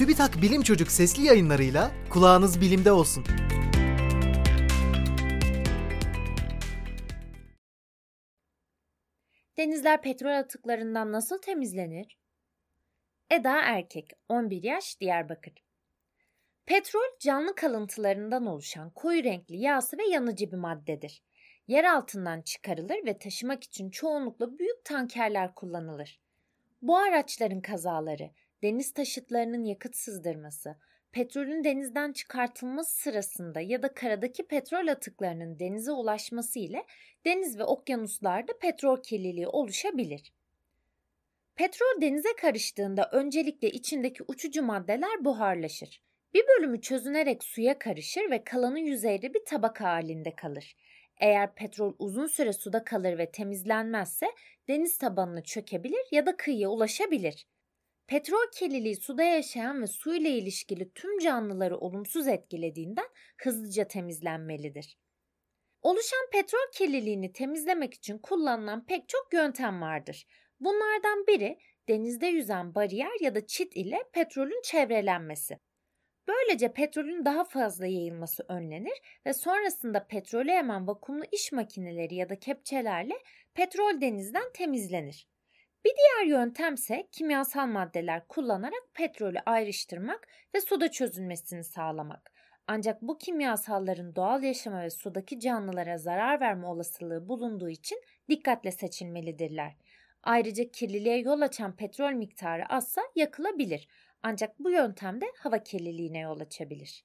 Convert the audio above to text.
TÜBİTAK Bilim Çocuk sesli yayınlarıyla kulağınız bilimde olsun. Denizler petrol atıklarından nasıl temizlenir? Eda Erkek, 11 yaş, Diyarbakır. Petrol canlı kalıntılarından oluşan koyu renkli yağsı ve yanıcı bir maddedir. Yer altından çıkarılır ve taşımak için çoğunlukla büyük tankerler kullanılır. Bu araçların kazaları, deniz taşıtlarının yakıt sızdırması, petrolün denizden çıkartılması sırasında ya da karadaki petrol atıklarının denize ulaşması ile deniz ve okyanuslarda petrol kirliliği oluşabilir. Petrol denize karıştığında öncelikle içindeki uçucu maddeler buharlaşır. Bir bölümü çözünerek suya karışır ve kalanı yüzeyde bir tabaka halinde kalır. Eğer petrol uzun süre suda kalır ve temizlenmezse deniz tabanına çökebilir ya da kıyıya ulaşabilir. Petrol kirliliği suda yaşayan ve su ile ilişkili tüm canlıları olumsuz etkilediğinden hızlıca temizlenmelidir. Oluşan petrol kirliliğini temizlemek için kullanılan pek çok yöntem vardır. Bunlardan biri denizde yüzen bariyer ya da çit ile petrolün çevrelenmesi. Böylece petrolün daha fazla yayılması önlenir ve sonrasında petrolü emen vakumlu iş makineleri ya da kepçelerle petrol denizden temizlenir. Bir diğer yöntemse kimyasal maddeler kullanarak petrolü ayrıştırmak ve suda çözülmesini sağlamak. Ancak bu kimyasalların doğal yaşama ve sudaki canlılara zarar verme olasılığı bulunduğu için dikkatle seçilmelidirler. Ayrıca kirliliğe yol açan petrol miktarı azsa yakılabilir. Ancak bu yöntem de hava kirliliğine yol açabilir.